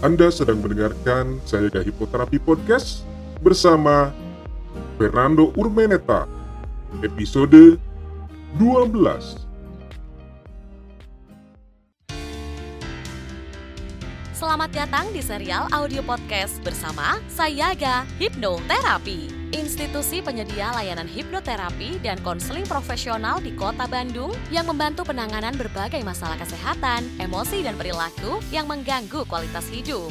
Anda sedang mendengarkan saya Hipoterapi Podcast bersama Fernando Urmeneta, episode 12. Selamat datang di serial audio podcast bersama Sayaga Hipnoterapi. Institusi penyedia layanan hipnoterapi dan konseling profesional di Kota Bandung yang membantu penanganan berbagai masalah kesehatan, emosi, dan perilaku yang mengganggu kualitas hidup.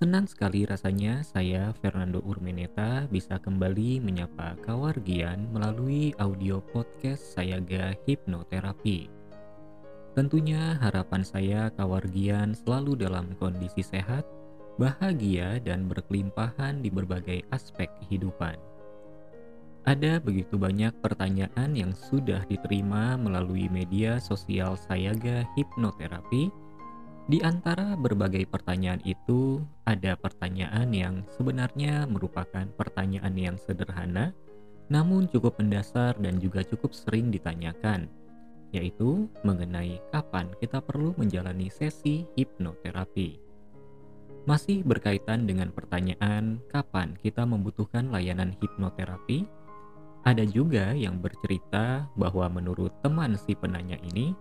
Senang sekali rasanya saya Fernando Urmeneta bisa kembali menyapa kawargian melalui audio podcast Sayaga Hipnoterapi. Tentunya harapan saya kawargian selalu dalam kondisi sehat, bahagia dan berkelimpahan di berbagai aspek kehidupan. Ada begitu banyak pertanyaan yang sudah diterima melalui media sosial Sayaga Hipnoterapi di antara berbagai pertanyaan itu, ada pertanyaan yang sebenarnya merupakan pertanyaan yang sederhana, namun cukup mendasar dan juga cukup sering ditanyakan, yaitu mengenai kapan kita perlu menjalani sesi hipnoterapi. Masih berkaitan dengan pertanyaan kapan kita membutuhkan layanan hipnoterapi, ada juga yang bercerita bahwa menurut teman si penanya ini,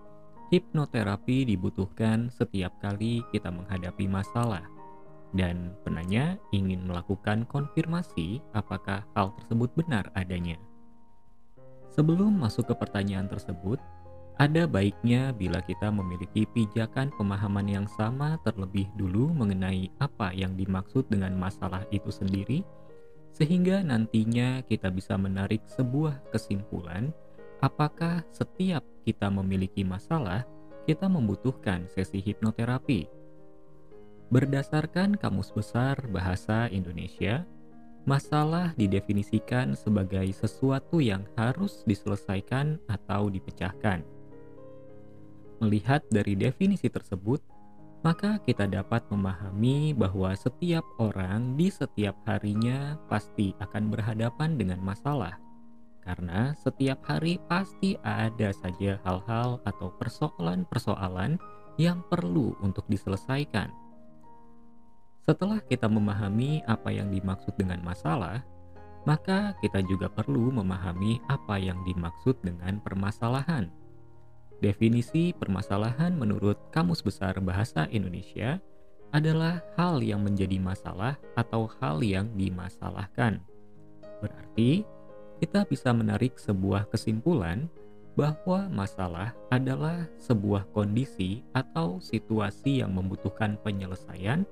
hipnoterapi dibutuhkan setiap kali kita menghadapi masalah, dan penanya ingin melakukan konfirmasi apakah hal tersebut benar adanya. Sebelum masuk ke pertanyaan tersebut, ada baiknya bila kita memiliki pijakan pemahaman yang sama terlebih dulu mengenai apa yang dimaksud dengan masalah itu sendiri, sehingga nantinya kita bisa menarik sebuah kesimpulan apakah setiap kita memiliki masalah, kita membutuhkan sesi hipnoterapi. Berdasarkan Kamus Besar Bahasa Indonesia, masalah didefinisikan sebagai sesuatu yang harus diselesaikan atau dipecahkan. Melihat dari definisi tersebut, maka kita dapat memahami bahwa setiap orang di setiap harinya pasti akan berhadapan dengan masalah karena setiap hari pasti ada saja hal-hal atau persoalan-persoalan yang perlu untuk diselesaikan. Setelah kita memahami apa yang dimaksud dengan masalah, maka kita juga perlu memahami apa yang dimaksud dengan permasalahan. Definisi permasalahan menurut Kamus Besar Bahasa Indonesia adalah hal yang menjadi masalah atau hal yang dimasalahkan. Berarti, kita bisa menarik sebuah kesimpulan bahwa masalah adalah sebuah kondisi atau situasi yang membutuhkan penyelesaian,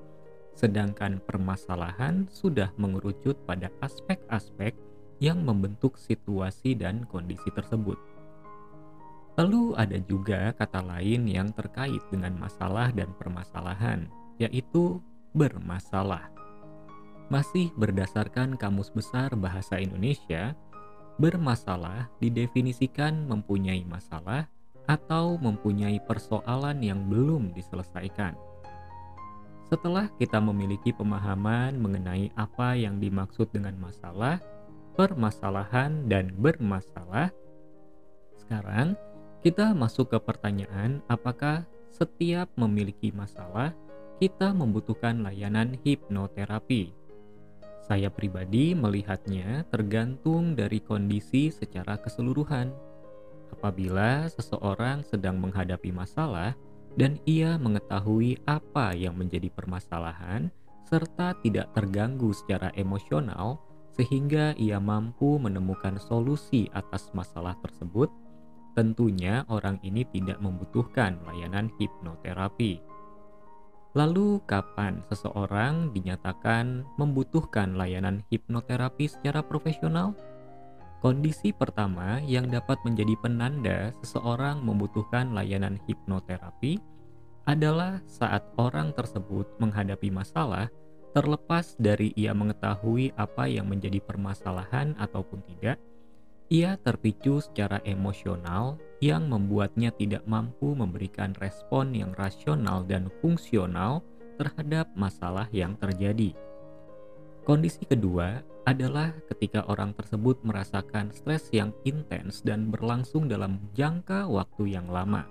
sedangkan permasalahan sudah mengerucut pada aspek-aspek yang membentuk situasi dan kondisi tersebut. Lalu ada juga kata lain yang terkait dengan masalah dan permasalahan, yaitu bermasalah. Masih berdasarkan Kamus Besar Bahasa Indonesia, bermasalah didefinisikan mempunyai masalah atau mempunyai persoalan yang belum diselesaikan. Setelah kita memiliki pemahaman mengenai apa yang dimaksud dengan masalah, permasalahan, dan bermasalah, sekarang kita masuk ke pertanyaan apakah setiap memiliki masalah kita membutuhkan layanan hipnoterapi. Saya pribadi melihatnya tergantung dari kondisi secara keseluruhan. Apabila seseorang sedang menghadapi masalah dan ia mengetahui apa yang menjadi permasalahan serta tidak terganggu secara emosional, sehingga ia mampu menemukan solusi atas masalah tersebut, tentunya orang ini tidak membutuhkan layanan hipnoterapi. Lalu, kapan seseorang dinyatakan membutuhkan layanan hipnoterapi secara profesional? Kondisi pertama yang dapat menjadi penanda seseorang membutuhkan layanan hipnoterapi adalah saat orang tersebut menghadapi masalah, terlepas dari ia mengetahui apa yang menjadi permasalahan ataupun tidak, Ia terpicu secara emosional yang membuatnya tidak mampu memberikan respon yang rasional dan fungsional terhadap masalah yang terjadi. Kondisi kedua adalah ketika orang tersebut merasakan stres yang intens dan berlangsung dalam jangka waktu yang lama.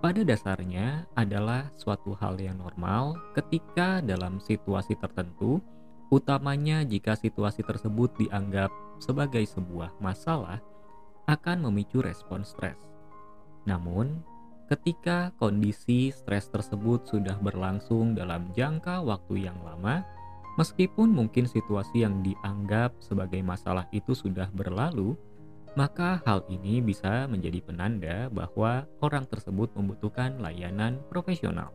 Pada dasarnya adalah suatu hal yang normal ketika dalam situasi tertentu, utamanya jika situasi tersebut dianggap sebagai sebuah masalah, akan memicu respon stres. Namun, ketika kondisi stres tersebut sudah berlangsung dalam jangka waktu yang lama, meskipun mungkin situasi yang dianggap sebagai masalah itu sudah berlalu, maka hal ini bisa menjadi penanda bahwa orang tersebut membutuhkan layanan profesional.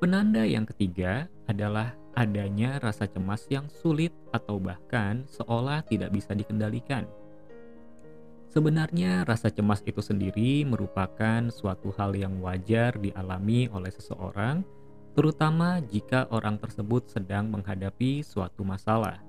Penanda yang ketiga adalah adanya rasa cemas yang sulit atau bahkan seolah tidak bisa dikendalikan. Sebenarnya, rasa cemas itu sendiri merupakan suatu hal yang wajar dialami oleh seseorang, terutama jika orang tersebut sedang menghadapi suatu masalah.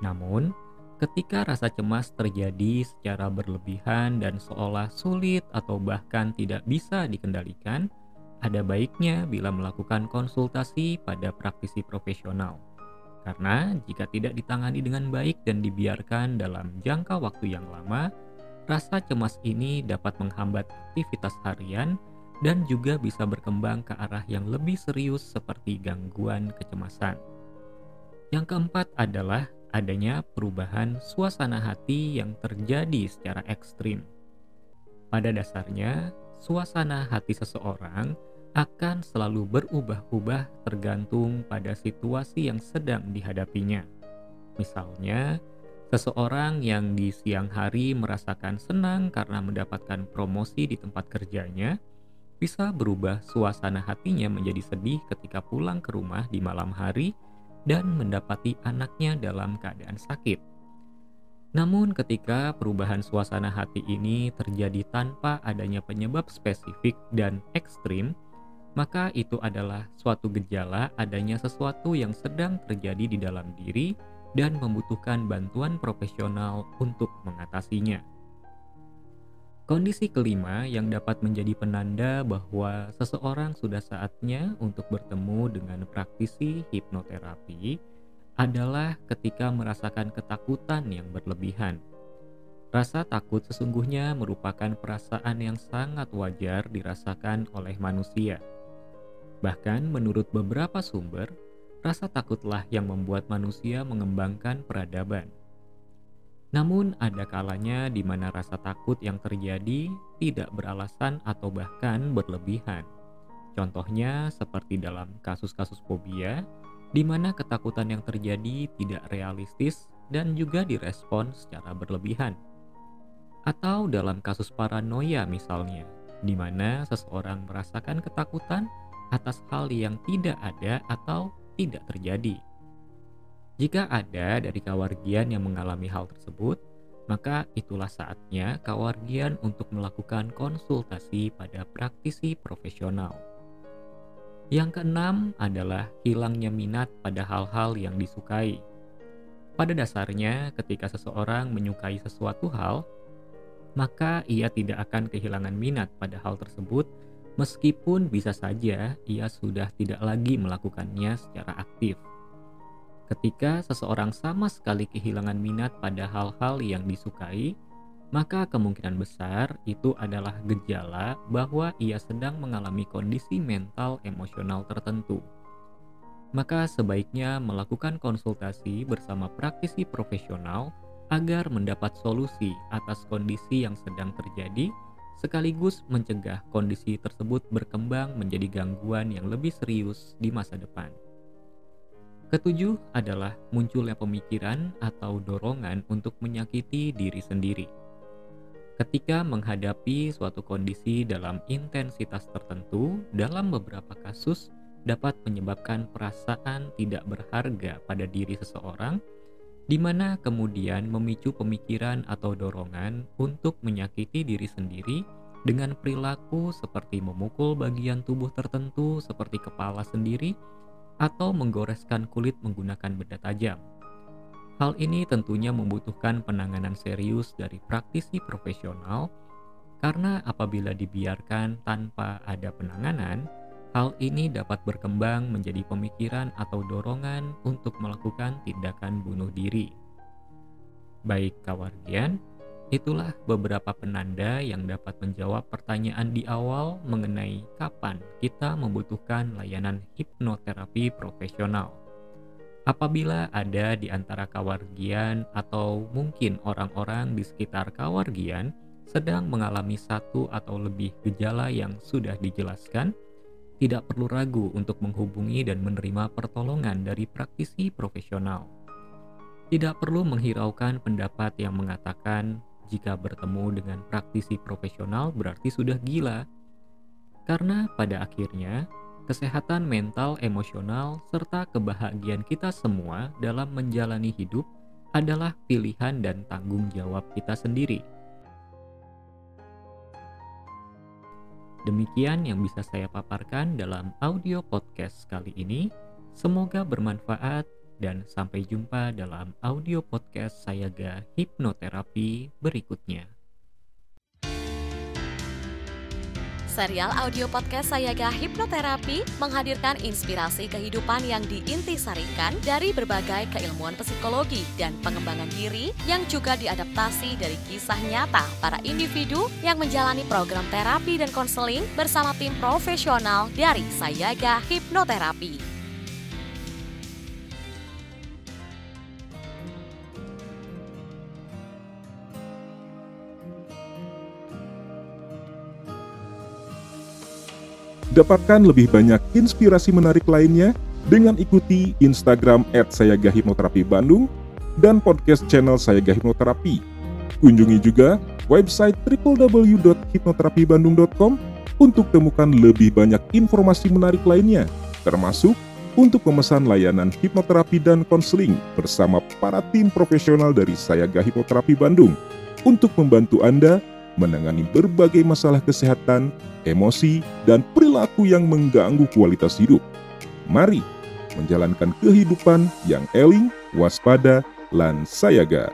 Namun, ketika rasa cemas terjadi secara berlebihan dan seolah sulit atau bahkan tidak bisa dikendalikan, ada baiknya bila melakukan konsultasi pada praktisi profesional. Karena jika tidak ditangani dengan baik dan dibiarkan dalam jangka waktu yang lama, Rasa cemas ini dapat menghambat aktivitas harian dan juga bisa berkembang ke arah yang lebih serius seperti gangguan kecemasan. Yang keempat adalah adanya perubahan suasana hati yang terjadi secara ekstrim. Pada dasarnya, suasana hati seseorang akan selalu berubah-ubah tergantung pada situasi yang sedang dihadapinya. Misalnya, Seseorang yang di siang hari merasakan senang karena mendapatkan promosi di tempat kerjanya, bisa berubah suasana hatinya menjadi sedih ketika pulang ke rumah di malam hari dan mendapati anaknya dalam keadaan sakit. Namun, ketika perubahan suasana hati ini terjadi tanpa adanya penyebab spesifik dan ekstrim, maka itu adalah suatu gejala adanya sesuatu yang sedang terjadi di dalam diri dan membutuhkan bantuan profesional untuk mengatasinya. Kondisi kelima yang dapat menjadi penanda bahwa seseorang sudah saatnya untuk bertemu dengan praktisi hipnoterapi adalah ketika merasakan ketakutan yang berlebihan. Rasa takut sesungguhnya merupakan perasaan yang sangat wajar dirasakan oleh manusia. Bahkan, menurut beberapa sumber, rasa takutlah yang membuat manusia mengembangkan peradaban. Namun, ada kalanya di mana rasa takut yang terjadi tidak beralasan atau bahkan berlebihan. Contohnya, seperti dalam kasus-kasus fobia, di mana ketakutan yang terjadi tidak realistis dan juga direspon secara berlebihan. Atau dalam kasus paranoia, misalnya, di mana seseorang merasakan ketakutan atas hal yang tidak ada atau tidak terjadi. Jika ada dari kawargian yang mengalami hal tersebut, maka itulah saatnya kawargian untuk melakukan konsultasi pada praktisi profesional. Yang keenam adalah hilangnya minat pada hal-hal yang disukai. Pada dasarnya, ketika seseorang menyukai sesuatu hal, maka ia tidak akan kehilangan minat pada hal tersebut meskipun bisa saja ia sudah tidak lagi melakukannya secara aktif. Ketika seseorang sama sekali kehilangan minat pada hal-hal yang disukai, maka kemungkinan besar itu adalah gejala bahwa ia sedang mengalami kondisi mental emosional tertentu. Maka sebaiknya melakukan konsultasi bersama praktisi profesional agar mendapat solusi atas kondisi yang sedang terjadi sekaligus mencegah kondisi tersebut berkembang menjadi gangguan yang lebih serius di masa depan. Ketujuh adalah munculnya pemikiran atau dorongan untuk menyakiti diri sendiri. Ketika menghadapi suatu kondisi dalam intensitas tertentu, dalam beberapa kasus dapat menyebabkan perasaan tidak berharga pada diri seseorang di mana kemudian memicu pemikiran atau dorongan untuk menyakiti diri sendiri dengan perilaku seperti memukul bagian tubuh tertentu seperti kepala sendiri atau menggoreskan kulit menggunakan benda tajam. Hal ini tentunya membutuhkan penanganan serius dari praktisi profesional, karena apabila dibiarkan tanpa ada penanganan, hal ini dapat berkembang menjadi pemikiran atau dorongan untuk melakukan tindakan bunuh diri. Baik kawargian, itulah beberapa penanda yang dapat menjawab pertanyaan di awal mengenai kapan kita membutuhkan layanan hipnoterapi profesional. Apabila ada di antara kawargian atau mungkin orang-orang di sekitar kawargian sedang mengalami satu atau lebih gejala yang sudah dijelaskan, tidak perlu ragu untuk menghubungi dan menerima pertolongan dari praktisi profesional. Tidak perlu menghiraukan pendapat yang mengatakan jika bertemu dengan praktisi profesional berarti sudah gila. Karena pada akhirnya kesehatan mental, emosional, serta kebahagiaan kita semua dalam menjalani hidup adalah pilihan dan tanggung jawab kita sendiri. Demikian yang bisa saya paparkan dalam audio podcast kali ini. Semoga bermanfaat dan sampai jumpa dalam audio podcast Sayaga Hipnoterapi berikutnya. Serial audio podcast Sayaga Hipnoterapi menghadirkan inspirasi kehidupan yang diintisarikan dari berbagai keilmuan psikologi dan pengembangan diri yang juga diadaptasi dari kisah nyata para individu yang menjalani program terapi dan konseling bersama tim profesional dari Sayaga Hipnoterapi. Dapatkan lebih banyak inspirasi menarik lainnya dengan ikuti Instagram at Sayaga Hipnoterapi Bandung dan podcast channel Sayaga Hipnoterapi. Kunjungi juga website www.hipnoterapibandung.com untuk temukan lebih banyak informasi menarik lainnya, termasuk untuk memesan layanan hipnoterapi dan konseling bersama para tim profesional dari Sayaga Hipnoterapi Bandung untuk membantu Anda menangani berbagai masalah kesehatan, emosi, dan perilaku yang mengganggu kualitas hidup. Mari menjalankan kehidupan yang eling, waspada, lan sayaga.